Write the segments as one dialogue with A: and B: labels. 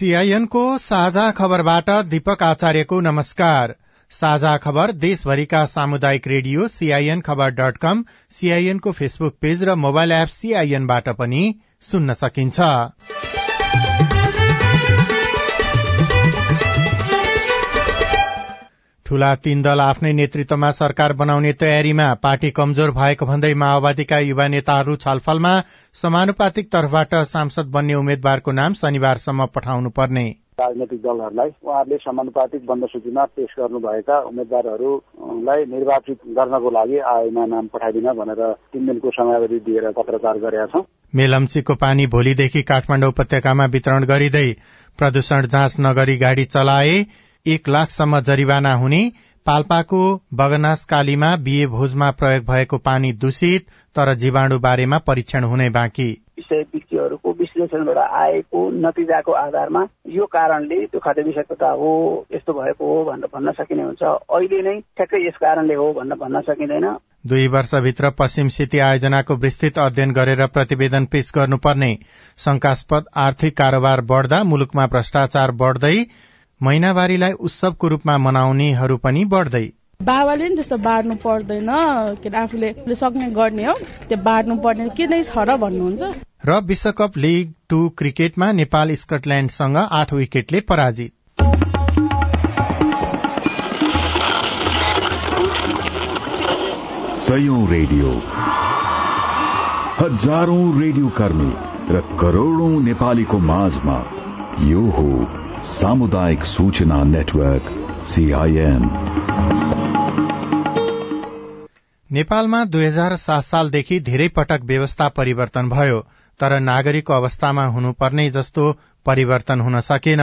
A: सीआईएनको साझा खबरबाट दीपक आचार्यको नमस्कार। साझा खबर देशभरिका सामुदायिक रेडियो सीआईएन खबर डट कम सीआईएनको फेसबुक पेज र मोबाइल एप सीआईएनबाट पनि सुन्न सकिन्छ। ठूला तीन दल आफ्नै नेतृत्वमा सरकार बनाउने तयारीमा पार्टी कमजोर भएको भन्दै माओवादीका युवा नेताहरू छलफलमा समानुपातिक तर्फबाट सांसद बन्ने उम्मेद्वारको नाम शनिबारसम्म पठाउनु पर्ने
B: राजनैतिक दलहरूलाई उहाँहरूले समानुपातिक बन्द सूचीमा पेश गर्नुभएका उम्मेद्वारहरूलाई निर्वाचित गर्नको लागि आयोगमा नाम पठाइदिन भनेर तीन दिनको समयावधि दिएर पत्रचार गरेका छौं।
A: मेलम्चीको पानी भोलिदेखि काठमाडौँ उपत्यकामा वितरण गरिँदै प्रदूषण जाँच नगरी गाड़ी चलाए एक लाखसम्म जरिवाना हुने पाल्पाको बगनासकालीमा बिहे भोजमा प्रयोग भएको पानी दूषित तर जीवाणु बारेमा परीक्षण हुने बाँकी।
B: विषय व्यक्तिहरूको विश्लेषणबाट आएको नतिजाको आधारमा यो कारणले त्यो खाद्य विषाक्तता हो यस्तो भएको हो भनेर भन्न सकिने हुन्छ। अहिले नै ठ्याक्कै यस कारणले हो भनेर भन्न सकिँदैन।
A: दुई वर्षभित्र पश्चिम सिटी आयोजनाको विस्तृत अध्ययन गरेर प्रतिवेदन पेश गर्नुपर्ने। शंकास्पद आर्थिक कारोबार बढ्दा मुलुकमा भ्रष्टाचार बढ्दै महिनावारीलाई उत्सवको रूपमा मनाउनेहरू पनि बढ्दै
C: बाबाले नि त्यस्तो बाँड्नु पर्दैन के आफूले सक्ने गर्ने हो त्यो बाँड्नु पर्ने के नै छ र भन्नुहुन्छ।
A: र विश्वकप लिग टू क्रिकेटमा नेपाल स्कटल्याण्डसँग आठ विकेटले पराजित।
D: सयौं रेडियो। हजारौं रेडियो कर्मी र करोड़ौं नेपालीको माझमा यो हो सामुदायिक सूचना नेटवर्क सीआईएन
A: नेपालमा दुई हजार सात सालदेखि धेरै पटक व्यवस्था परिवर्तन भयो तर नागरिकको अवस्थामा हुनुपर्ने जस्तो परिवर्तन हुन सकेन।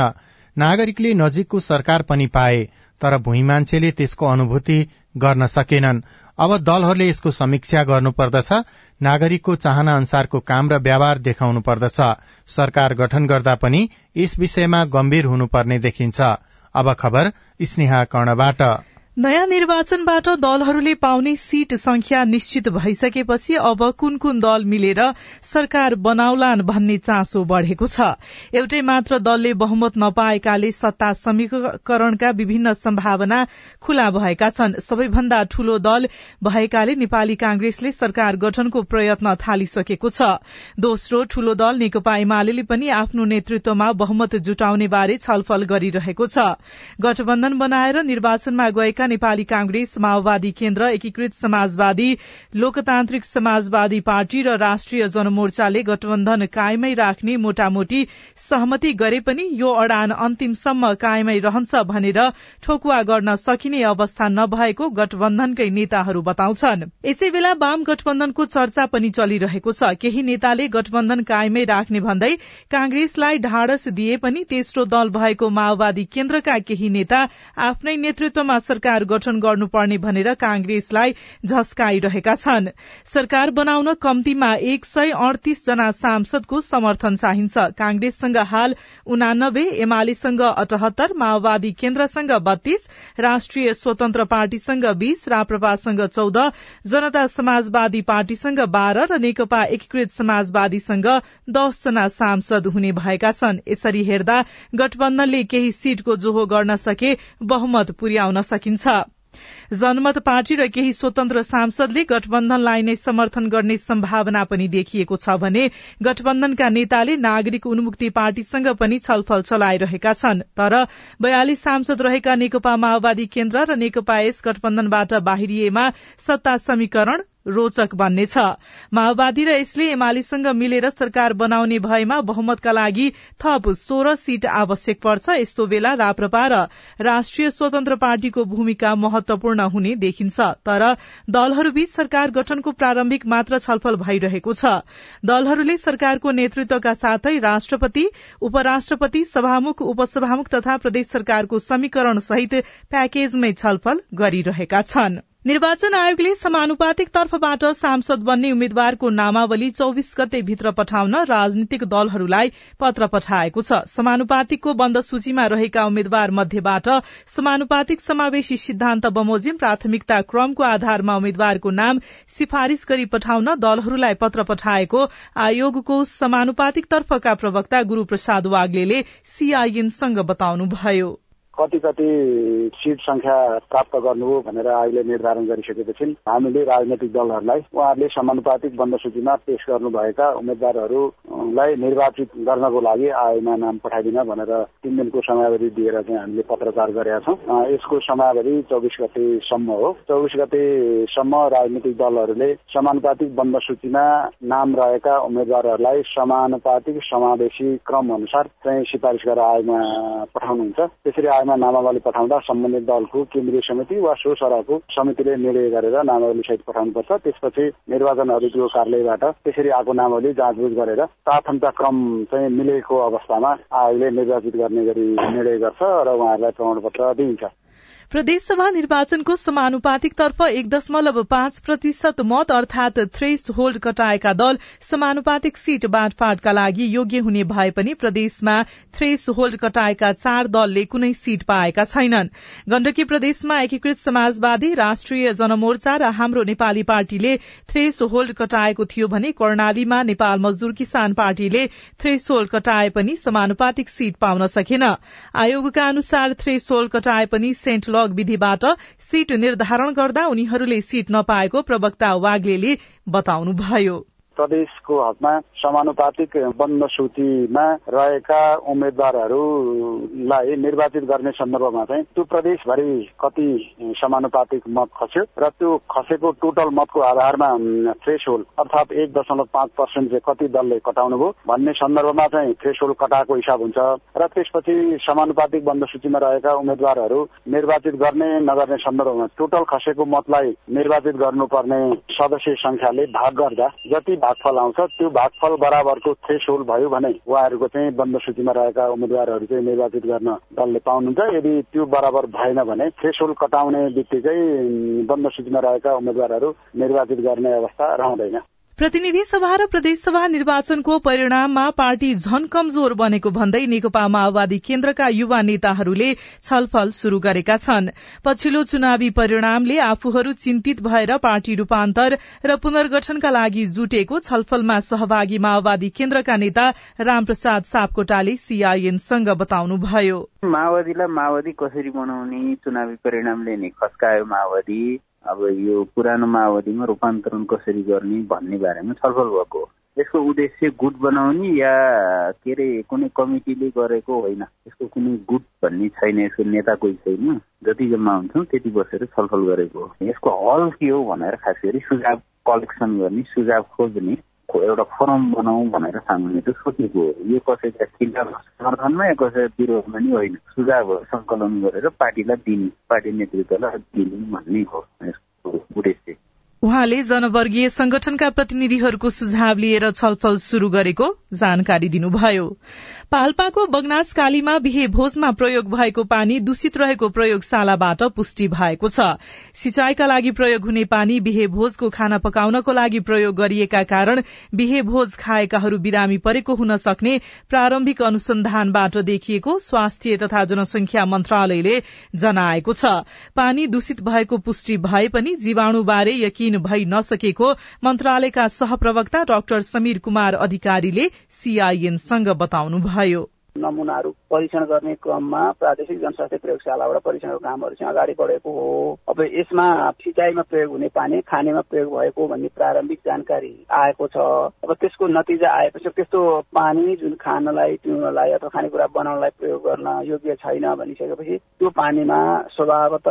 A: नागरिकले नजिकको सरकार पनि पाए तर भूइँ मान्छेले त्यसको अनुभूति गर्न सकेनन्। अब दलहरूले यसको समीक्षा गर्नुपर्दछ। नागरिकको चाहना अनुसारको काम र व्यवहार देखाउनु पर्दछ। सरकार गठन गर्दा पनि यस विषयमा गम्भीर हुनुपर्ने देखिन्छ। अब खबर स्नेहा कर्णबाट।
E: नयाँ निर्वाचनबाट दलहरूले पाउने सीट संख्या निश्चित भइसकेपछि अब कुन कुन दल मिलेर सरकार बनाउलान् भन्ने चासो बढ़ेको छ। एउटै मात्र दलले बहुमत नपाएकाले सत्ता समीकरणका विभिन्न सम्भावना खुला भएका छन्। सबैभन्दा ठूलो दल भएकाले नेपाली कांग्रेसले सरकार गठनको प्रयत्न थालिसकेको छ। दोस्रो ठूलो दल नेकपा एमाले पनि आफ्नो नेतृत्वमा बहुमत जुटाउने बारे छलफल गरिरहेको छ। गठबन्धन बनाएर निर्वाचनमा गएका नेपाली कांग्रेस माओवादी केन्द्र एकीकृत समाजवादी लोकतान्त्रिक समाजवादी पार्टी र राष्ट्रिय जनमोर्चाले गठबन्धन कायमै राख्ने मोटामोटी सहमति गरे पनि यो अडान अन्तिमसम्म कायमै रहन्छ भनेर ठोकुवा गर्न सकिने अवस्था नभएको गठबन्धनकै नेताहरू बताउँछन्। यसै बेला वाम गठबन्धनको चर्चा पनि चलिरहेको छ। केही नेताले गठबन्धन कायमै राख्ने भन्दै कांग्रेसलाई ढाडस दिए पनि तेस्रो दल भएको माओवादी केन्द्रका केही नेता आफ्नै नेतृत्वमा सरकार सरकार गठन गर्नुपर्ने भनेर कांग्रेसलाई झस्काइरहेका छन्। सरकार बनाउन कम्तीमा एक सय अडतीस जना सांसदको समर्थन चाहिन्छ। कांग्रेससँग हाल उनानब्बे एमालेसँग अठहत्तर माओवादी केन्द्रसँग बत्तीस राष्ट्रिय स्वतन्त्र पार्टीसँग बीस राप्रपासँग चौध जनता समाजवादी पार्टीसँग बाह्र र नेकपा एकीकृत समाजवादीसँग दसजना सांसद हुने भएका छन्। यसरी हेर्दा गठबन्धनले केही सीटको जोहो गर्न सके बहुमत पुर्याउन सकिन्छ। जनमत पार्टी र केही स्वतन्त्र सांसदले गठबन्धनलाई नै समर्थन गर्ने सम्भावना पनि देखिएको छ भने गठबन्धनका नेताले नागरिक उन्मुक्ति पार्टीसँग पनि छलफल चलाइरहेका छन्। तर बयालिस सांसद रहेका नेकपा माओवादी केन्द्र र नेकपा यस गठबन्धनबाट बाहिरिएमा सत्ता समीकरण रोचक बन्नेछ। माओवादी र यसले एमालेसँग मिलेर सरकार बनाउने भएमा बहुमतका लागि थप सोह्र सीट आवश्यक पर्छ। यस्तो बेला राप्रपा र राष्ट्रिय स्वतन्त्र पार्टीको भूमिका महत्वपूर्ण हुने देखिन्छ। तर दलहरूबीच सरकार गठनको प्रारम्भिक मात्र छलफल भइरहेको छ। दलहरूले सरकारको नेतृत्वका साथै राष्ट्रपति उपराष्ट्रपति सभामुख उपसभामुख तथा प्रदेश सरकारको समीकरण सहित प्याकेजमै छलफल गरिरहेका छनृ। निर्वाचन आयोगले समानुपातिक तर्फबाट सांसद बन्ने उम्मेद्वारको नामावली चौविस गते भित्र पठाउन राजनीतिक दलहरूलाई पत्र पठाएको छ। समानुपातिकको बन्द सूचीमा रहेका उम्मेद्वार मध्येबाट समानुपातिक समावेशी सिद्धान्त बमोजिम प्राथमिकता क्रमको आधारमा उम्मेद्वारको नाम सिफारिश गरी पठाउन दलहरूलाई पत्र पठाएको आयोगको समानुपातिक तर्फका प्रवक्ता गुरूप्रसाद वाग्ले सीआईएनसँग बताउनुभयो।
F: कति कति सिट संख्या प्राप्त गर्नु हो भनेर अहिले निर्धारण गरिसकेपछि हामीले राजनैतिक दलहरूलाई उहाँहरूले समानुपातिक बन्द सूचीमा पेश गर्नुभएका उम्मेद्वारहरूलाई निर्वाचित गर्नको लागि आयोगमा नाम पठाइदिन भनेर तिन दिनको समयावधि दिएर चाहिँ हामीले पत्रचार गरेका छौँ। यसको समयावधि चौबिस गतेसम्म हो। चौबिस गतेसम्म राजनीतिक दलहरूले समानुपातिक बन्द सूचीमा नाम रहेका उम्मेद्वारहरूलाई समानुपातिक समावेशी क्रम अनुसार चाहिँ सिफारिस गरेर आयोगमा पठाउनुहुन्छ। त्यसरी आयोगमा नामावली पठाउँदा सम्बन्धित दलको केन्द्रीय समिति वा सो सरहको समितिले निर्णय गरेर नामावली सहित पठाउनुपर्छ। त्यसपछि निर्वाचन अधिकृतको कार्यालयबाट त्यसरी आएको नामावली जाँचबुझ गरेर प्राथमिकता क्रम चाहिँ मिलेको अवस्थामा आयोगले निर्वाचित गर्ने गरी निर्णय गर्छ र उहाँहरूलाई प्रमाणपत्र दिइन्छ।
E: प्रदेशसभा निर्वाचनको समानुपातिक तर्फ एक दशमलव पाँच प्रतिशत मत अर्थात थ्रेस होल्ड कटाएका दल समानुपातिक सीट बाँडफाँडका लागि योग्य हुने भए पनि प्रदेशमा थ्रेस होल्ड कटाएका चार दलले कुनै सीट पाएका छैनन्। गण्डकी प्रदेशमा एकीकृत समाजवादी राष्ट्रिय जनमोर्चा र हाम्रो नेपाली पार्टीले थ्रेस होल्ड कटाएको थियो भने कर्णालीमा नेपाल मजदूर किसान पार्टीले थ्रेस होल्ड कटाए पनि समानुपातिक सीट पाउन सकेन। आयोगका अनुसार थ्रेस होल्ड कटाए पनि सेन्ट लग विधिबाट सीट निर्धारण गर्दा उनीहरूले सीट नपाएको प्रवक्ता वाग्ले बताउनुभयो।
F: प्रदेशको हकमा समानुपातिक बन्द सूचीमा रहेका उम्मेद्वारहरूलाई निर्वाचित गर्ने सन्दर्भमा चाहिँ त्यो प्रदेशभरि कति समानुपातिक मत खस्यो र त्यो खसेको टोटल मतको आधारमा थ्रेस होल्ड अर्थात् एक दशमलव पाँच पर्सेन्ट चाहिँ कति दलले कटाउनु भयो भन्ने सन्दर्भमा चाहिँ थ्रेस होल्ड कटाएको हिसाब हुन्छ र त्यसपछि समानुपातिक बन्द सूचीमा रहेका उम्मेद्वारहरू निर्वाचित गर्ने नगर्ने सन्दर्भमा टोटल खसेको मतलाई निर्वाचित गर्नुपर्ने सदस्य संख्याले भाग गर्दा जति भागफल आउँछ। त्यो भागफल बराबरको थ्रेस होल्ड भयो भने उहाँहरूको चाहिँ बन्द सूचीमा रहेका उम्मेद्वारहरू चाहिँ निर्वाचित गर्न दलले पाउनुहुन्छ। यदि त्यो बराबर भएन भने थ्रेस होल्ड कटाउने बित्तिकै बन्द सूचीमा रहेका उम्मेद्वारहरू निर्वाचित गर्ने अवस्था रहँदैन।
E: प्रतिनिधि सभा र प्रदेशसभा निर्वाचनको परिणाममा पार्टी झन कमजोर बनेको भन्दै नेकपा माओवादी केन्द्रका युवा नेताहरूले छलफल शुरू गरेका छन्। पछिल्लो चुनावी परिणामले आफूहरू चिन्तित भएर पार्टी रूपान्तर र पुनर्गठनका लागि जुटेको छलफलमा सहभागी माओवादी केन्द्रका नेता रामप्रसाद सापकोटाले सीआईएनसँग बताउनुभयो।
G: माओवादीलाई माओवादी कसरी बनाउने चुनावी परिणामले नै खस्कायो माओवादी। अब यो पुरानो माओवादीमा रूपान्तरण कसरी गर्ने भन्ने बारेमा छलफल भएको हो। यसको उद्देश्य गुट बनाउने या के अरे कुनै कमिटीले गरेको होइन यसको कुनै गुट भन्ने छैन यसको नेता कोही छैन जति जम्मा हुन्छौँ त्यति बसेर छलफल गरेको हो। यसको हल के हो भनेर खास गरी सुझाव कलेक्सन गर्ने सुझाव खोज्ने एउटा फोरम बनाऊ भनेर सामान्य सोचेको हो। यो कसैका खिलाफ समर्थनमा या कसैका विरोधमा नि होइन। सुझावहरू सङ्कलन गरेर पार्टीलाई दिने पार्टी नेतृत्वलाई दिने भन्ने हो यसको उद्देश्य।
E: उहाँले जनवर्गीय संगठनका प्रतिनिधिहरूको सुझाव लिएर छलफल शुरू गरेको जानकारी दिनुभयो। पाल्पाको बगनासकालीमा बिहे भोजमा प्रयोग भएको पानी दूषित रहेको प्रयोगशालाबाट पुष्टि भएको छ। सिंचाईका लागि प्रयोग हुने पानी बिहे भोजको खाना पकाउनको लागि प्रयोग गरिएका कारण बिहे भोज खाएकाहरू बिरामी परेको हुन सक्ने प्रारम्भिक अनुसन्धानबाट देखिएको स्वास्थ्य तथा जनसंख्या मन्त्रालयले जनाएको छ। पानी दूषित भएको पुष्टि भए पनि जीवाणुबारे यकिन भई नसकेको मन्त्रालयका सहप्रवक्ता डाक्टर समीर कुमार अधिकारीले सीआईएनसँग बताउनुभयो। Ohio.
B: नमुनाहरू परीक्षण गर्ने क्रममा प्रादेशिक जनस्वास्थ्य प्रयोगशालाबाट परीक्षणको कामहरू चाहिँ अगाडि बढेको हो। अब यसमा सिँचाइमा प्रयोग हुने पानी खानेमा प्रयोग भएको भन्ने प्रारम्भिक जानकारी आएको छ। अब त्यसको नतिजा आएपछि त्यस्तो पानी जुन खानलाई पिउनलाई अथवा खानेकुरा बनाउनलाई प्रयोग गर्न योग्य छैन भनिसकेपछि त्यो पानीमा स्वभावत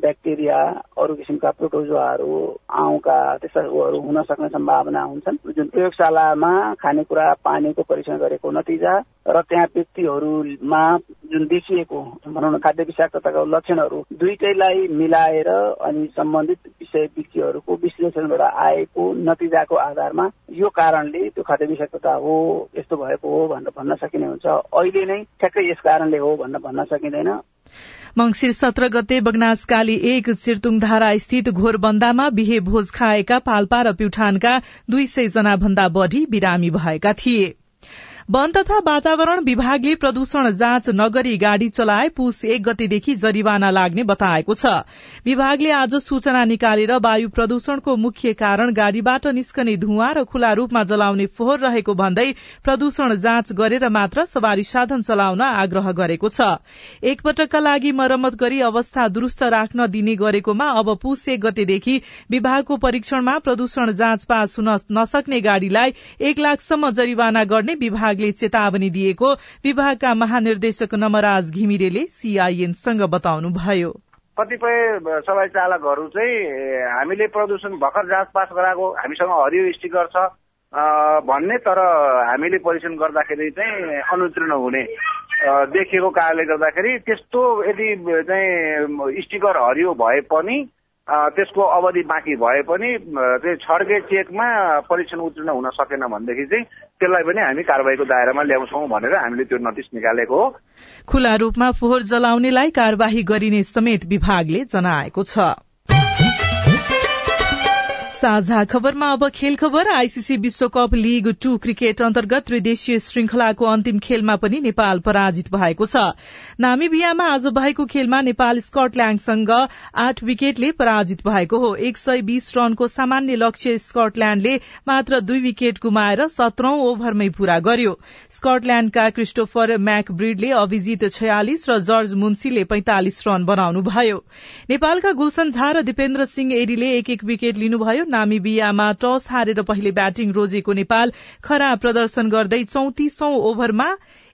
B: ब्याक्टेरिया अरू किसिमका प्रोटोजोहरू आउँका त्यस्ताहरू हुन सक्ने सम्भावना हुन्छन्। जुन प्रयोगशालामा खानेकुरा पानीको परीक्षण गरेको नतिजा र त्यहाँ व्यक्तिहरूमा जुन देखिएको भनौँ न खाद्य विषाक्तताका लक्षणहरू दुइटैलाई मिलाएर अनि सम्बन्धित विषय व्यक्तिहरूको विश्लेषणबाट आएको नतिजाको आधारमा यो कारणले त्यो खाद्य विषाक्तता हो यस्तो भएको हो भनेर भन्न सकिने हुन्छ। अहिले नै ठ्याक्कै यस कारणले हो भनेर भन्न सकिँदैन।
E: मंगिर सत्र गते बगनासकाली एक चिर्तुङधारा स्थित घोरबन्दामा बिहे भोज खाएका पाल्पा र प्युठानका दुई सय जना भन्दा बढ़ी बिरामी भएका थिए। वन तथा वातावरण विभागले प्रदूषण जाँच नगरी गाड़ी चलाए पुस एक गतेदेखि जरिवाना लाग्ने बताएको छ। विभागले आज सूचना निकालेर वायु प्रदूषणको मुख्य कारण गाड़ीबाट निस्कने धुवा र खुला रूपमा जलाउने फोहोर रहेको भन्दै प्रदूषण जाँच गरेर मात्र सवारी साधन चलाउन आग्रह गरेको छ। एकपटकका लागि मरम्मत गरी अवस्था दुरूस्त राख्न दिने गरेकोमा अब पुस एक गतेदेखि विभागको परीक्षणमा प्रदूषण जाँच पास हुन नसक्ने गाड़ीलाई एक लाखसम्म जरिवाना गर्ने विभाग विभागले चेतावनी दिएको विभागका महानिर्देशक नमराज घिमिरेले सीआईएनसँग बताउनुभयो।
H: कतिपय सवारी चालकहरू चाहिँ हामीले प्रदूषण भर्खर जाँच पास गराएको हामीसँग हरियो स्टिकर छ भन्ने तर हामीले परीक्षण गर्दाखेरि चाहिँ अनुतीर्ण हुने देखिएको कारणले गर्दाखेरि त्यस्तो यदि चाहिँ स्टिकर हरियो भए पनि त्यसको अवधि बाँकी भए पनि चाहिँ छड्के चेकमा परीक्षण उत्तीर्ण हुन सकेन भनेदेखि चाहिँ त्यसलाई पनि हामी कारवाहीको दायरामा ल्याउँछौँ भनेर हामीले त्यो नोटिस निकालेको हो।
E: खुला रूपमा फोहोर जलाउनेलाई कार्यवाही गरिने समेत विभागले जनाएको छ। साझा खबरमा अब खेल खबर। आईसीसी विश्वकप लीग टू क्रिकेट अन्तर्गत त्रिदेशीय श्रृंखलाको अन्तिम खेलमा पनि नेपाल पराजित भएको छ। नामिबियामा आज भएको खेलमा नेपाल स्कटल्याण्डसँग आठ विकेटले पराजित भएको हो। एक सय बीस रनको सामान्य लक्ष्य स्कटल्याण्डले मात्र दुई विकेट गुमाएर सत्रौं ओभरमै पूरा गर्यो। स्कटल्याण्डका क्रिस्टोफर म्याकब्रिडले अभिजित छयालिस र जर्ज मुन्सीले पैंतालिस रन बनाउनुभयो। नेपालका गुलसन झा र दिपेन्द्र सिंह एरीले एक एक विकेट लिनुभयो। नामिबियामा टस हारेर पहिले ब्याटिङ रोजेको नेपाल खराब प्रदर्शन गर्दै चौतिसौं ओभरमा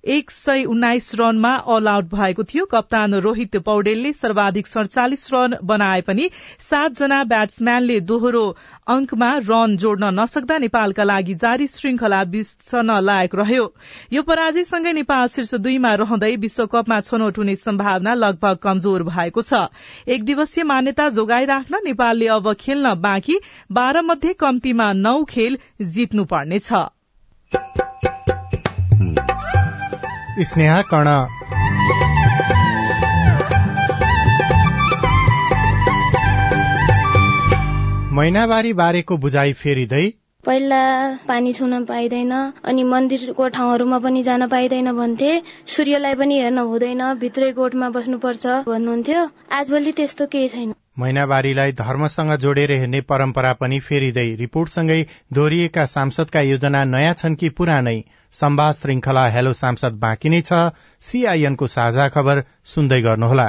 E: एक सय उन्नाइस रनमा अल आउट भएको थियो। कप्तान रोहित पौडेलले सर्वाधिक सड़चालिस रन बनाए पनि सातजना ब्याट्सम्यानले दोहोरो अंकमा रन जोड्न नसक्दा नेपालका लागि जारी श्रृंखला बिर्सन लायक रह्यो। यो पराजयसँगै नेपाल शीर्ष दुईमा रहँदै विश्वकपमा छनौट हुने सम्भावना लगभग कमजोर भएको छ। एक दिवसीय मान्यता जोगाइराख्न नेपालले अब खेल्न बाँकी बाह्र मध्ये कम्तीमा नौ खेल जित्नुपर्नेछ।
A: स्नेहा कर्ण मैनाबारी बारेको बुझाइ फेरिँदै
I: पहिला पानी छुन पाइँदैन अनि मन्दिरको ठाउँहरूमा पनि जान पाइँदैन भन्थे। सूर्यलाई पनि हेर्न हुँदैन भित्रै गोठमा बस्नुपर्छ भन्नुहुन्थ्यो। आजभोलि त्यस्तो केही छैन।
A: मैनाबारीलाई धर्मसँग जोडेर हेर्ने परम्परा पनि फेरिँदै रिपोर्टसँगै दोहोरिएका सांसदका योजना नयाँ छन् कि पुरानै? सम्वाद श्रृंखला हेलो सांसद बाँकी नै छ। सीआईएनको साझा खबर सुन्दै गर्नुहोला।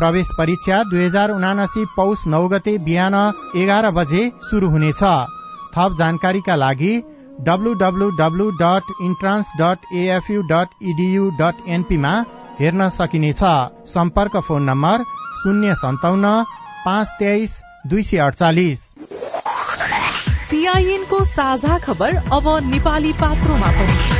A: प्रवेश परीक्षा दुई हजार उनासी पौष नौ गते बिहान एघार बजे शुरू हुनेछ। थप जानकारीका लागि WWW dot entrance dot AFU dot EDU dot एनपीमा हेर्न सकिनेछ। सम्पर्क फोन नम्बर शून्य सन्ताउन्न पाँच तेइस दुई सय अडचालिस।
E: साझा खबर अब नेपाली पात्रोमा पनि।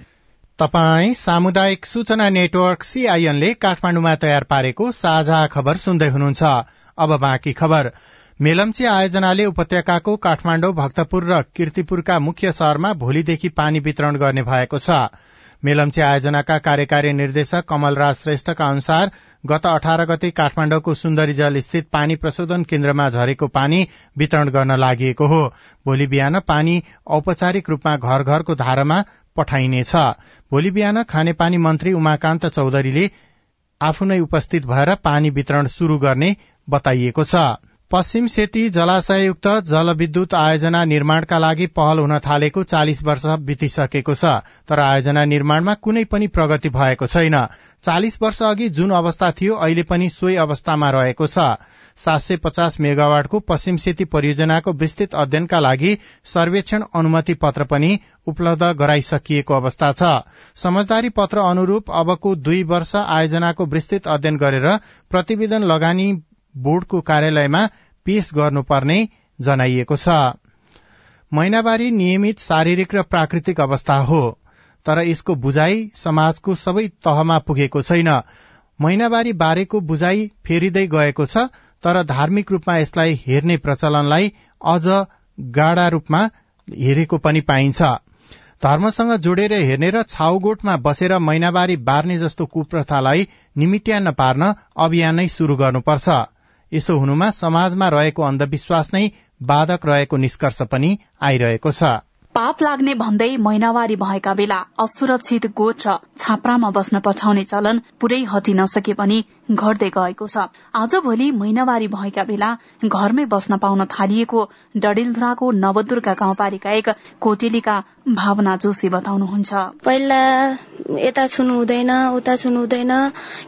A: तपाई सामुदायिक सूचना नेटवर्क सीआईएनले काठमाडौँमा तयार पारेको साझा खबर सुन्दै हुनुहुन्छ। अब बाँकी खबर। मेलम्ची आयोजनाले उपत्यकाको काठमाडौँ भक्तपुर र किर्तिपुरका मुख्य शहरमा भोलिदेखि पानी वितरण गर्ने भएको छ। मेलम्ची आयोजनाका कार्यकारी निर्देशक कमलराज श्रेष्ठका अनुसार गत अठार गते काठमाडौँको सुन्दरी जल स्थित पानी प्रशोधन केन्द्रमा झरेको पानी वितरण गर्न लागि हो। भोलि बिहान पानी औपचारिक रूपमा घर घरको धारामा पठाइनेछ। भोलि बिहान खानेपानी मन्त्री उमाकान्त चौधरीले आफू नै उपस्थित भएर पानी वितरण शुरू गर्ने बताइएको छ। पश्चिम सेती जलाशययुक्त जलविद्युत आयोजना निर्माणका लागि पहल हुन थालेको चालिस वर्ष बितिसकेको छ तर आयोजना निर्माणमा कुनै पनि प्रगति भएको छैन। चालिस वर्ष अघि जुन अवस्था थियो अहिले पनि सोही अवस्थामा रहेको छ। सात सय पचास मेगावाटको पश्चिम सेती परियोजनाको विस्तृत अध्ययनका लागि सर्वेक्षण अनुमति पत्र पनि उपलब्ध गराइसकिएको अवस्था छ। समझदारी पत्र अनुरूप अबको दुई वर्ष आयोजनाको विस्तृत अध्ययन गरेर प्रतिवेदन लगानी बोर्डको कार्यालयमा पेश गर्नुपर्ने जनाइएको छ। महिनावारी नियमित शारीरिक र प्राकृतिक अवस्था हो तर यसको बुझाइ समाजको सबै तहमा पुगेको छैन। महिनावारी बारेको बुझाइ फेरिँदै गएको छ तर धार्मिक रूपमा यसलाई हेर्ने प्रचलनलाई अझ गाढ़ा रूपमा हेरेको पनि पाइन्छ। धर्मसँग जोडेर हेर्ने र छाउगोठमा बसेर महिनावारी बार्ने जस्तो कुप्रथालाई निमिट्यान्न पार्न अभियान नै शुरू गर्नुपर्छ। यसो हुनुमा समाजमा रहेको अन्धविश्वास नै बाधक रहेको निष्कर्ष पनि आइरहेको छ।
J: पाप लाग्ने भन्दै महिनावारी भएका बेला असुरक्षित गोठ र छाप्रामा बस्न पठाउने चलन पुरै हटिन सके पनि घट्दै गएको छ। आज भोलि महिनावारी भएका बेला घरमै बस्न पाउन थालिएको डडेलधुराको नवदुर्गा गाउँपालिका एक कोटेलीका भावना जोशी बताउनुहुन्छ।
I: पहिला यता छुनु हुँदैन उता छुनु हुँदैन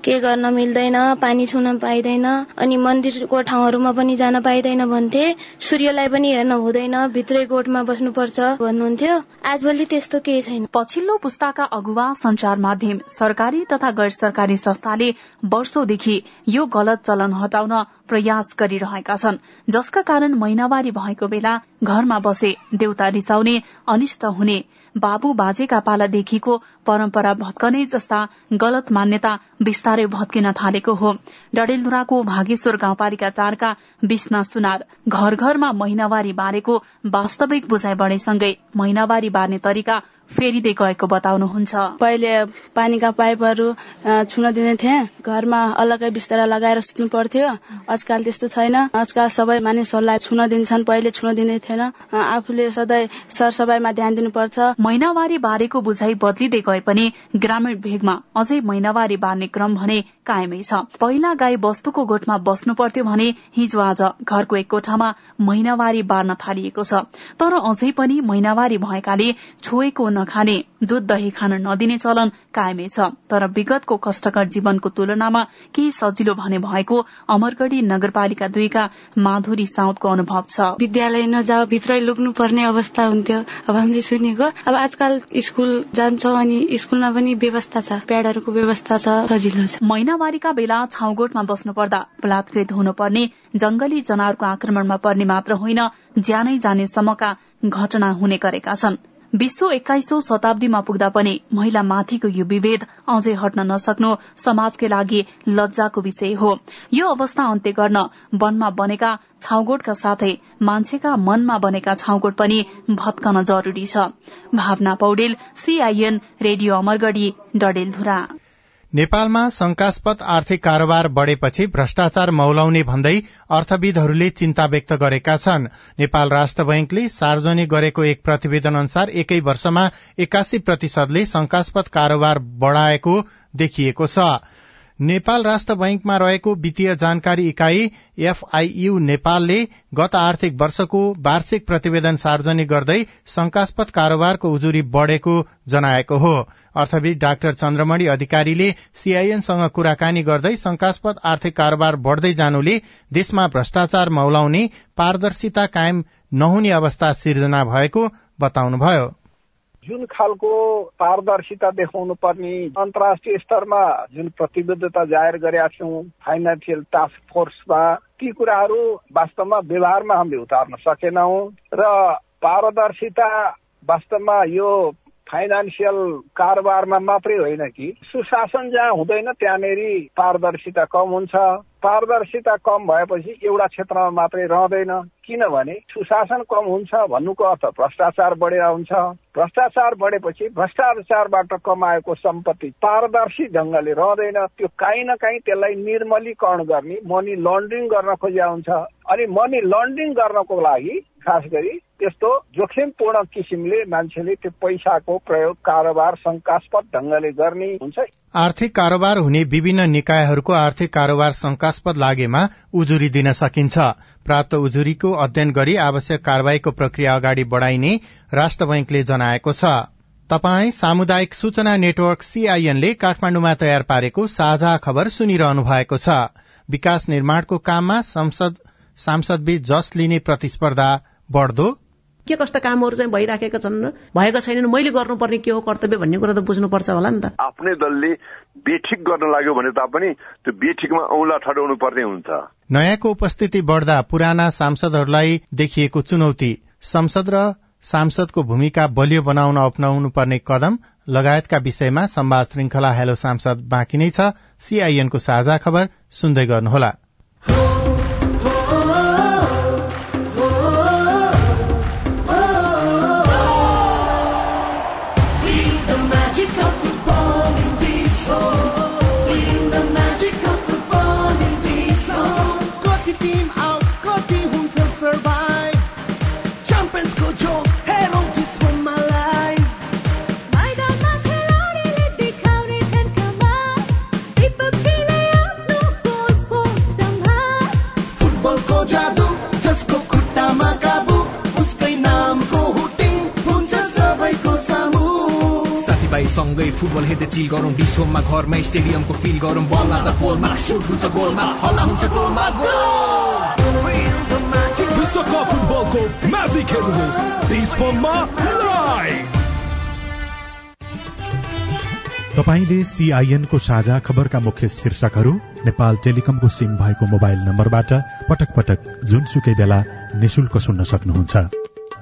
I: के गर्न मिल्दैन पानी छुन पाइँदैन अनि मन्दिरको ठाउँहरूमा पनि जान पाइँदैन भन्थे। सूर्यलाई पनि हेर्न हुँदैन भित्रै गोठमा बस्नुपर्छ। भन्नुहुन्थ्यो आजभोलि त्यस्तो केही छैन।
J: पछिल्लो पुस्ताका अगुवा संचार माध्यम सरकारी तथा गैर सरकारी संस्थाले वर्षौंदेखि यो गलत चलन हटाउन प्रयास गरिरहेका छन्। जसका कारण महिनावारी भएको बेला घरमा बसे देउता रिसाउने अनिष्ट हुने बाबु बाजेका पालादेखिको परम्परा भत्कने जस्ता गलत मान्यता विस्तारै भत्किन थालेको हो। डडेलधुराको भागेश्वर गाउँपालिका चारका विष्णा सुनार घर घरमा महिनावारी बारेको वास्तविक बुझाइ बढेसँगै महिनावारी बार्ने तरिका फेरिँदै गएको बताउनुहुन्छ।
C: पहिले पानीका पाइपहरू छुन दिने थिए। घरमा अलग्गै बिस्तारा लगाएर सुत्नु पर्थ्यो। आजकल त्यस्तो छैन। आजकल सबै मानिसहरूलाई छुन दिन्छन्। पहिले छुन दिने थिएन। आफूले सधैँ सरसफाइमा ध्यान दिनुपर्छ।
J: महिनावारी बारेको बुझाइ बदलिँदै गए पनि ग्रामीण भेगमा अझै महिनावारी बार्ने क्रम भने कायमै छ। पहिला गाई वस्तुको गोठमा बस्नु पर्थ्यो भने हिजो आज घरको एक कोठामा महिनावारी बार्न थालिएको छ। तर अझै पनि महिनावारी भएकाले छोएको नखाने दूध दही खान नदिने चलन कायमै छ। तर विगतको कष्टकर जीवनको तुलनामा केही सजिलो भने भएको अमरगढ़ी नगरपालिका दुईका माधुरी साउदको अनुभव छ।
I: विद्यालय नजाऊ भित्रै लुक्नु पर्ने अवस्था हुन्थ्यो। अब हामीले सुनेको अब आजकल स्कूल जान्छौ अनि स्कूलमा पनि व्यवस्था छ। प्याडहरूको व्यवस्था छ सजिलो छ।
J: महिनावारीका बेला छाउगोठमा बस्नु पर्दा बलात्कृत हुनुपर्ने जंगली जनावरको आक्रमणमा पर्ने मात्र होइन ज्यानै जाने सम्मका घटना हुने गरेका छन्। विश्व एक्काइसौं शताब्दीमा पुग्दा पनि महिला माथिको यो विभेद अझै हट्न नसक्नु समाजकै लागि लज्जाको विषय हो। यो अवस्था अन्त्य गर्न वनमा बनेका छाउगोठका साथै मान्छेका मनमा बनेका छाउगोठ पनि भत्कन जरूरी छ। Bhawana Poudel CIN radio Amargadhi Dadeldhura.
A: नेपालमा शंकास्पद आर्थिक कारोबार बढ़ेपछि भ्रष्टाचार मौलाउने भन्दै अर्थविदहरूले चिन्ता व्यक्त गरेका छन्। नेपाल राष्ट्र बैंकले सार्वजनिक गरेको एक प्रतिवेदन अनुसार एकै वर्षमा एकासी प्रतिशतले शंकास्पद कारोबार बढ़ाएको देखिएको छ। नेपाल राष्ट्र बैंकमा रहेको वित्तीय जानकारी इकाई एफआईयू नेपालले गत आर्थिक वर्षको वार्षिक प्रतिवेदन सार्वजनिक गर्दै शंकास्पद कारोबारको उजुरी बढ़ेको जनाएको हो। अर्थविद डाक्टर चन्द्रमणि अधिकारीले सीआईएनसँग कुराकानी गर्दै शंकास्पद आर्थिक कारोबार बढ़दै जानुले देशमा भ्रष्टाचार मौलाउने पारदर्शिता कायम नहुने अवस्था सिर्जना भएको बताउनुभयो।
K: जुन खालको पारदर्शिता देखाउनु पर्ने अन्तर्राष्ट्रिय स्तरमा जुन प्रतिबद्धता जाहेर गरेका छौँ फाइनेन्सियल टास्क फोर्समा ती कुराहरू वास्तवमा व्यवहारमा हामीले उतार्न सकेनौँ र पारदर्शिता वास्तवमा यो फाइनेन्सियल कारोबारमा मात्रै होइन कि सुशासन जहाँ हुँदैन त्यहाँनिर पारदर्शिता कम हुन्छ। पारदर्शिता कम भएपछि एउटा क्षेत्रमा मात्रै रहँदैन। किनभने सुशासन कम हुन्छ भन्नुको अर्थ भ्रष्टाचार बढेर हुन्छ। भ्रष्टाचार बढेपछि भ्रष्टाचारबाट कमाएको सम्पत्ति पारदर्शी ढङ्गले रहँदैन। त्यो काहीँ न काहीँ त्यसलाई निर्मलीकरण गर्ने मनी लन्ड्रिङ गर्न खोजिया हुन्छ। अनि मनी लन्ड्रिङ गर्नको लागि खास गरी त्यस्तो जोखिमपूर्ण किसिमले मान्छेले त्यो पैसाको प्रयोग कारोबार शङ्कास्पद ढङ्गले गर्ने हुन्छ।
A: आर्थिक कारोबार हुने विभिन्न निकायहरूको आर्थिक कारोबार शंकास्पद लागेमा उजुरी दिन सकिन्छ। प्राप्त उजुरीको अध्ययन गरी आवश्यक कार्यवाहीको प्रक्रिया अगाडि बढ़ाइने राष्ट्र बैंकले जनाएको छ। तपाई सामुदायिक सूचना नेटवर्क सीआईएनले काठमाण्डुमा तयार पारेको साझा खबर सुनिरहनु भएको छ। विकास निर्माणको काममा संसद सांसदबीच जस लिने प्रतिस्पर्धा बढ़दो
L: के कस्ता कामहरू चाहिँ भइराखेका छन्? भएका छैनन्। मैले गर्नुपर्ने के हो कर्तव्य भन्ने कुरा त बुझ्नुपर्छ होला नि त।
M: आफ्नै दलले बेठिक गर्न लाग्यो भने तापनि त्यो बेठिकमा औंला ठडाउनु पर्ने हुन्छ।
A: नयाँको उपस्थिति बढ़दा पुराना सांसदहरूलाई देखिएको चुनौती। संसद र सांसदको भूमिका बलियो बनाउन अप्नाउनु पर्ने कदम लगायतका विषयमा संवाद श्रृंखला हेलो सांसद बाँकी नै छ। सीआईएनको साझा खबर सुन्दै गर्नुहोला।
N: फुटबल हेर्दै चिल गरौँ डिसोममा घरमा स्टेडियमको फिल गरौँ बल मार्दा पोलमा सुट हुन्छ गोलमा हल्ला हुन्छ गोलमा
O: विश्वकप फुटबलको म्याजिक हेर्नुहोस् डिसोममा लाइभ!
P: तपाईँले सीआईएनको साझा खबरका मुख्य शीर्षकहरू नेपाल टेलिकमको सिम भएको मोबाइल नम्बरबाट पटक पटक जुनसुकै बेला निशुल्क सुन्न सक्नुहुन्छ।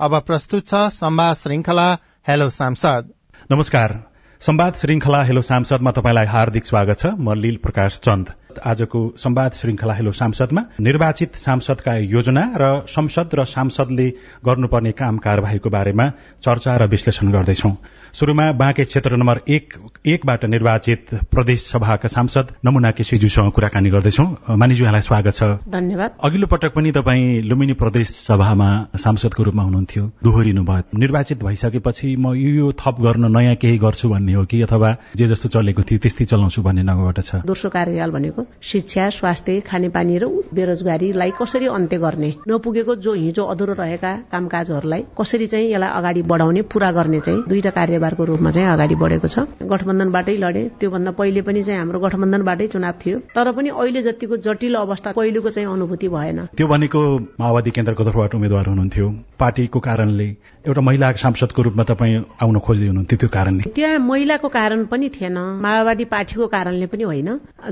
A: अब प्रस्तुत छ संवाद श्रृंखला हेलो सांसद
P: नमस्कार। संवाद श्रृंखला हेलो सांसदमा तपाईँलाई हार्दिक स्वागत छ। म लील प्रकाश चन्द। आजको संवाद श्रृंखला हेलो सांसदमा निर्वाचित सांसदका योजना र संसद र सांसदले गर्नुपर्ने काम कार्यवाहीको बारेमा चर्चा र विश्लेषण गर्दैछौ। शुरूमा बाँके क्षेत्र नम्बर एक एकबाट निर्वाचित प्रदेश सभाका सांसद नमुना केसीज्यूसँग कुराकानी गर्दैछौ। मानिज्यू यहाँलाई स्वागत छ।
L: धन्यवाद।
P: अघिल्लो पटक पनि तपाईँ लुम्बिनी प्रदेश सभामा सांसदको रूपमा हुनुहुन्थ्यो। दोहोरिनु भयो। निर्वाचित भइसकेपछि म यो थप गर्न नयाँ केही गर्छु भन्ने हो कि अथवा जे जस्तो चलेको थियो त्यस्तै चलाउँछु भन्ने नगरबाट छ?
L: दोस्रो कार्यकाल भनेको शिक्षा स्वास्थ्य खानेपानी र बेरोजगारीलाई कसरी अन्त्य गर्ने? नपुगेको जो हिजो अधुरो रहेका कामकाजहरूलाई कसरी चाहिँ यसलाई अगाडि बढाउने पूरा गर्ने चाहिँ दुईटा कार्यभारको रूपमा चाहिँ अगाडि बढेको छ। गठबन्धनबाटै लडे। त्योभन्दा पहिले पनि चाहिँ हाम्रो गठबन्धनबाटै चुनाव थियो। तर पनि अहिले जतिको जटिल अवस्था पहिलेको चाहिँ अनुभूति भएन।
P: त्यो भनेको माओवादी केन्द्रको तर्फबाट उम्मेद्वार हुनुहुन्थ्यो। पार्टीको कारणले एउटा महिला सांसदको रूपमा तपाईँ आउन खोज्दै हुनुहुन्थ्यो त्यो कारणले?
L: त्यहाँ महिलाको कारण पनि थिएन माओवादी पार्टीको कारणले पनि होइन।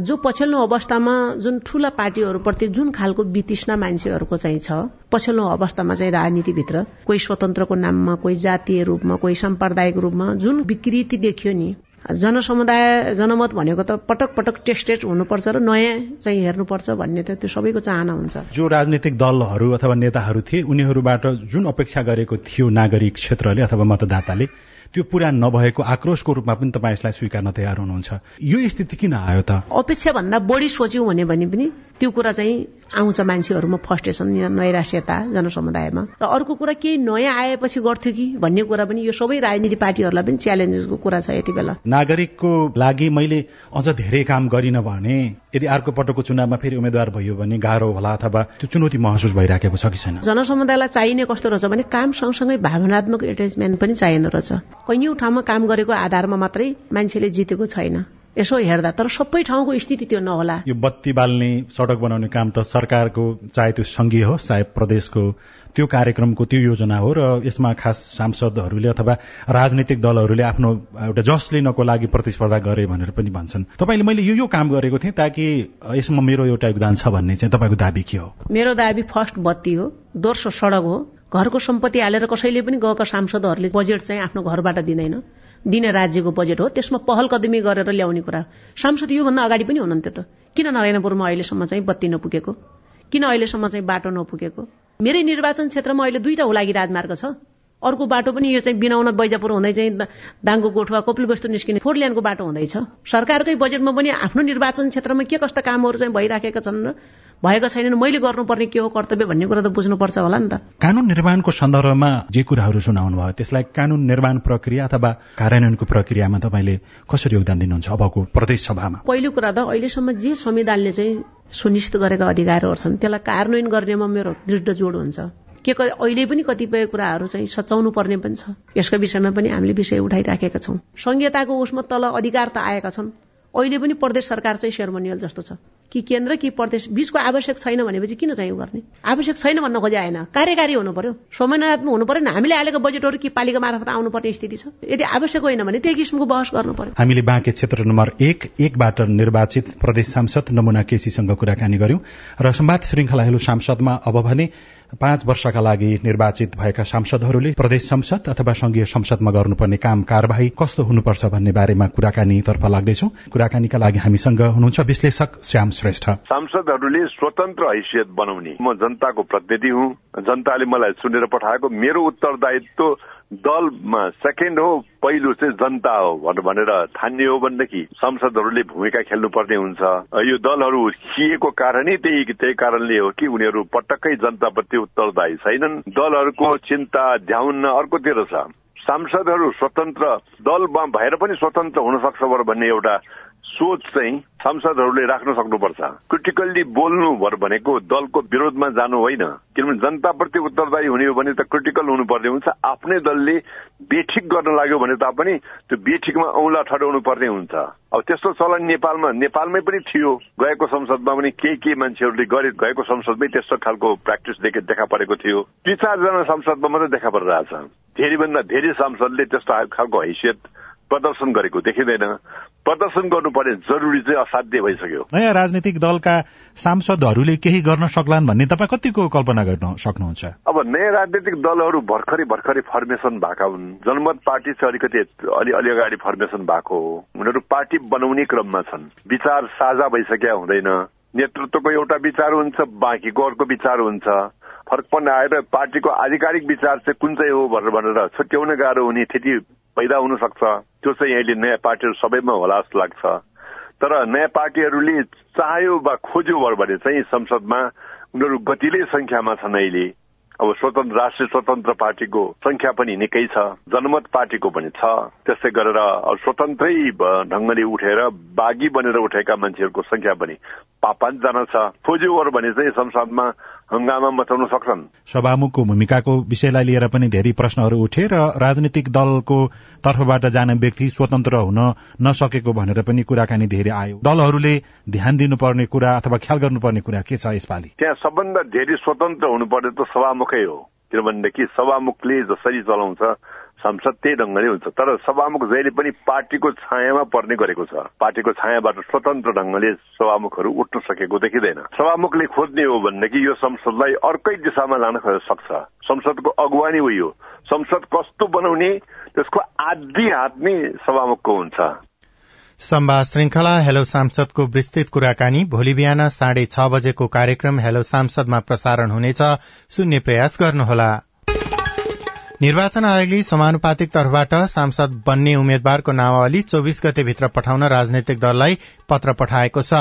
L: जो पछिल्लो अवस्थामा जुन ठूला पार्टीहरूप्रति जुन खालको वितृष्णा मान्छेहरूको चाहिँ छ पछिल्लो अवस्थामा चाहिँ राजनीतिभित्र कोही स्वतन्त्रको नाममा कोही जातीय रूपमा कोही साम्प्रदायिक रूपमा जुन विकृति देखियो नि जनसमुदाय जनमत भनेको त पटक पटक टेस्टेड हुनुपर्छ र नयाँ चाहिँ हेर्नुपर्छ भन्ने त त्यो सबैको चाहना हुन्छ।
P: जो राजनीतिक दलहरू अथवा नेताहरू थिए उनीहरूबाट जुन अपेक्षा गरेको थियो नागरिक क्षेत्रले अथवा मतदाताले त्यो पुरा नभएको आक्रोशको रूपमा पनि तपाईँ यसलाई स्वीकार्न तयार हुनुहुन्छ। यो स्थिति किन आयो त?
L: अपेक्षा भन्दा बढी सोच्यौँ भने पनि त्यो कुरा चाहिँ आउँछ मान्छेहरूमा फर्स्टेसन नैराश्यता जनसमुदायमा। र अर्को कुरा केही नयाँ आएपछि गर्थ्यो कि भन्ने कुरा पनि यो सबै राजनीति पार्टीहरूलाई पनि च्यालेन्जेसको कुरा छ यति बेला।
P: नागरिकको लागि मैले अझ धेरै काम गरिन भने यदि अर्को पटकको चुनावमा फेरि उम्मेद्वार भयो भने गाह्रो होला अथवा त्यो चुनौती महसुस भइराखेको छ कि छैन?
L: जनसमुदायलाई चाहिने कस्तो रहेछ भने काम सँगसँगै भावनात्मक एट्याचमेन्ट पनि चाहिँदो रहेछ। कैयौँ ठाउँमा काम गरेको आधारमा मात्रै मान्छेले जितेको छैन। यसो हेर्दा तर सबै ठाउँको स्थिति त्यो नहोला।
P: यो बत्ती बाल्ने सड़क बनाउने काम त सरकारको चाहे त्यो संघीय हो चाहे प्रदेशको त्यो कार्यक्रमको त्यो योजना हो र यसमा खास सांसदहरूले अथवा राजनीतिक दलहरूले आफ्नो एउटा जस लिनको लागि प्रतिस्पर्धा गरे भनेर पनि भन्छन्। तपाईँले मैले यो यो काम गरेको थिएँ ताकि यसमा मेरो एउटा योगदान छ भन्ने चाहिँ तपाईँको दावी के हो?
L: मेरो दावी फर्स्ट बत्ती हो दोस्रो सड़क हो। घरको सम्पत्ति हालेर कसैले पनि गएका सांसदहरूले बजेट चाहिँ आफ्नो घरबाट दिँदैन। दिने राज्यको बजेट हो त्यसमा पहल कदमी गरेर ल्याउने कुरा। सांसद योभन्दा अगाडि पनि हुनुहुन्थ्यो त। किन नारायणपुरमा अहिलेसम्म चाहिँ बत्ती नपुगेको? किन अहिलेसम्म चाहिँ बाटो नपुगेको? मेरै निर्वाचन क्षेत्रमा अहिले दुईटा हुलागी राजमार्ग छ। अर्को बाटो पनि यो चाहिँ बिनाउन बैजापुर हुँदै चाहिँ दाङको गोठवा कपिल वस्तु निस्किने फोर लेनको बाटो हुँदैछ। सरकारकै बजेटमा पनि आफ्नो निर्वाचन क्षेत्रमा के कस्ता कामहरू चाहिँ भइराखेका छन् र भएका छैनन् मैले गर्नुपर्ने के हो कर्तव्य भन्ने कुरा त बुझ्नुपर्छ होला नि त।
P: कानून निर्माणको सन्दर्भमा जे कुराहरू सुनाउनु भयो त्यसलाई कानून निर्माण प्रक्रिया अथवा कार्यान्वयनको प्रक्रियामा तपाईँले कसरी योगदान दिनुहुन्छ अबको प्रदेश सभामा?
L: पहिलो कुरा त अहिलेसम्म जे संविधानले चाहिँ सुनिश्चित गरेका अधिकारहरू छन् त्यसलाई कार्यान्वयन गर्नेमा मेरो दृढ जोड हुन्छ। के अहिले पनि कतिपय कुराहरू चाहिँ सचाउनु पर्ने पनि छ। यसको विषयमा पनि हामीले विषय उठाइराखेका छौँ। संहिताको उसमा तल अधिकार त आएका छन्। अहिले पनि प्रदेश सरकार चाहिँ सेरोमोनियल जस्तो छ। कि केन्द्र कि प्रदेश बीचको आवश्यक छैन भनेपछि किन चाहिँ गर्ने? आवश्यक छैन भन्न खोजे आएन। कार्यकारी हुनु पर्यो। समन्वयात्मक हुनु पर्यो। हामीले हालेको बजेटहरू कि पालिका मार्फत आउनुपर्ने स्थिति छ। यदि आवश्यक होइन भने त्यही किसिमको बहस गर्नु पर्यो।
P: हामीले बाँके क्षेत्र नम्बर एक एकबाट निर्वाचित प्रदेश सांसद नमुना केसीसँग कुराकानी गर्यौं। र संवाद श्रृंखलाहरू सांसदमा अब भने पाँच वर्षका लागि निर्वाचित भएका सांसदहरूले प्रदेश संसद अथवा संघीय संसदमा गर्नुपर्ने काम कार्यवाही कस्तो हुनुपर्छ भन्ने बारेमा कुराकानीतर्फ लाग्दैछौ। कुराकानीका लागि हामीसँग हुनुहुन्छ विश्लेषक श्याम श्रेष्ठ।
M: सांसदहरूले स्वतन्त्र हैसियत बनाउने। म जनताको प्रतिनिधि हुँ। जनताले मलाई चुनेर पठाएको मेरो उत्तरदायित्व दलमा सेकेन्ड हो पहिलो चाहिँ जनता हो भनेर ठान्ने हो भनेदेखि संसदहरूले भूमिका खेल्नुपर्ने हुन्छ। यो दलहरू खिएको कारणै त्यही त्यही कारणले हो कि उनीहरू पटक्कै जनताप्रति उत्तरदायी छैनन्। दलहरूको चिन्ता ध्याउन अर्कोतिर छ। सांसदहरू स्वतन्त्र दलमा भएर पनि स्वतन्त्र हुन सक्छ भन्ने एउटा सोच चाहिँ सांसदहरूले राख्न सक्नुपर्छ। क्रिटिकल्ली बोल्नु भनेको दलको विरोधमा जानु होइन। किनभने जनताप्रति उत्तरदायी हुने हो भने त क्रिटिकल हुनुपर्ने हुन्छ। आफ्नै दलले बेठिक गर्न लाग्यो भने तापनि त्यो बेठिकमा औँला ठडाउनु पर्ने हुन्छ। अब त्यस्तो चलन नेपालमा नेपालमै पनि थियो। गएको संसदमा पनि केही केही मान्छेहरूले गरे गएको संसदमै त्यस्तो खालको प्र्याक्टिस देखा परेको थियो। दुई चारजना संसदमा मात्रै देखा परिरहेछ। धेरैभन्दा धेरै सांसदले त्यस्तो खालको हैसियत प्रदर्शन गरेको देखिँदैन। प्रदर्शन गर्नुपर्ने जरुरी चाहिँ असाध्य भइसक्यो।
P: नयाँ राजनीतिक दलका सांसदहरूले केही गर्न सक्लान् भन्ने तपाईँ कतिको कल्पना गर्न सक्नुहुन्छ?
M: अब नयाँ राजनीतिक दलहरू भर्खरै भर्खरै फर्मेसन भएका हुन्। जनमत पार्टी चाहिँ अलिकति अलि अलि अगाडि फर्मेसन भएको हो। उनीहरू पार्टी बनाउने क्रममा छन्। विचार साझा भइसकेका हुँदैन। नेतृत्वको एउटा विचार हुन्छ बाँकीको अर्को विचार हुन्छ। फरकपन आएर पार्टीको आधिकारिक विचार चाहिँ कुन चाहिँ हो भनेर भनेर छुट्याउन गाह्रो हुने स्थिति पैदा हुन सक्छ। त्यो चाहिँ अहिले नयाँ पार्टीहरू सबैमा होला जस्तो लाग्छ। तर नयाँ पार्टीहरूले चाह्यो वा खोज्यो भने चाहिँ संसदमा उनीहरू गतिलै संख्यामा छन् अहिले। अब स्वतन्त्र राष्ट्रिय स्वतन्त्र पार्टीको संख्या पनि निकै छ जनमत पार्टीको पनि छ। त्यस्तै गरेर स्वतन्त्रै ढंगले उठेर बागी बनेर उठेका मान्छेहरूको संख्या पनि पाँचजना छ। खोज्यो भने चाहिँ संसदमा हंगामा मचाउन सक्छन्।
P: सभामुखको भूमिकाको विषयलाई लिएर पनि धेरै प्रश्नहरू उठे र राजनीतिक दलको तर्फबाट जाने व्यक्ति स्वतन्त्र हुन नसकेको भनेर पनि कुराकानी धेरै आयो। दलहरूले ध्यान दिनुपर्ने कुरा अथवा ख्याल गर्नुपर्ने कुरा के छ यसपालि?
M: त्यहाँ सबभन्दा धेरै स्वतन्त्र हुनुपर्ने त सभामुखै हो। किनभनेदेखि सभामुखले जसरी चलाउँछ संसद त्यही ढंगले हुन्छ। तर सभामुख जहिले पनि पार्टीको छायामा पर्ने गरेको छ। पार्टीको छायाबाट स्वतन्त्र ढंगले सभामुखहरू उठ्न सकेको देखिँदैन। सभामुखले खोज्ने हो भनेदेखि यो संसदलाई अर्कै दिशामा लान सक्छ। संसदको अगुवानी हो यो। संसद कस्तो बनाउने त्यसको आधी हात नै सभामुखको हुन्छ।
A: सम्वाद श्रृंखला हेलो सांसदको विस्तृत कुराकानी। भोलि बिहान साढे छ बजेको कार्यक्रम हेलो सांसदमा प्रसारण हुनेछ। सुन्ने प्रयास गर्नुहोला। निर्वाचन आयोगले समानुपातिक तर्फबाट सांसद बन्ने उम्मेद्वारको नामावली चौविस गते भित्र पठाउन राजनैतिक दललाई पत्र पठाएको छ।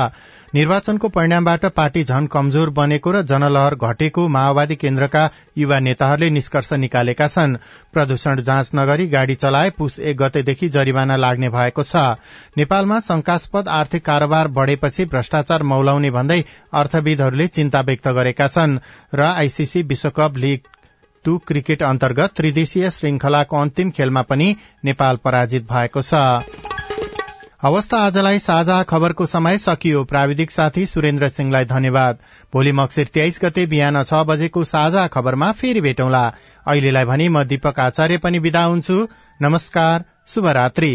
A: निर्वाचनको परिणामबाट पार्टी झन कमजोर बनेको र जनलहर घटेको माओवादी केन्द्रका युवा नेताहरूले निष्कर्ष निकालेका छन्। प्रदूषण जाँच नगरी गाड़ी चलाए पुस एक गतेदेखि जरिवाना लाग्ने भएको छ। नेपालमा शंकास्पद आर्थिक कारोबार बढ़ेपछि भ्रष्टाचार मौलाउने भन्दै अर्थविदहरूले चिन्ता व्यक्त गरेका छन् र आईसीसी विश्वकप लीग टू क्रिकेट अन्तर्गत त्रिदेशीय श्रृंखलाको अन्तिम खेलमा पनि नेपाल पराजित भएको छ। अवस्था आजलाई साझा खबरको समय सकियो। प्राविधिक साथी सुरेन्द्र सिंहलाई धन्यवाद। भोलि मक्सिर तेइस गते बिहान छ बजेको साझा खबरमा फेरि भेटौँला। अहिलेलाई भने म दीपक आचार्य पनि विदा हुन्छु। नमस्कार शुभरात्री।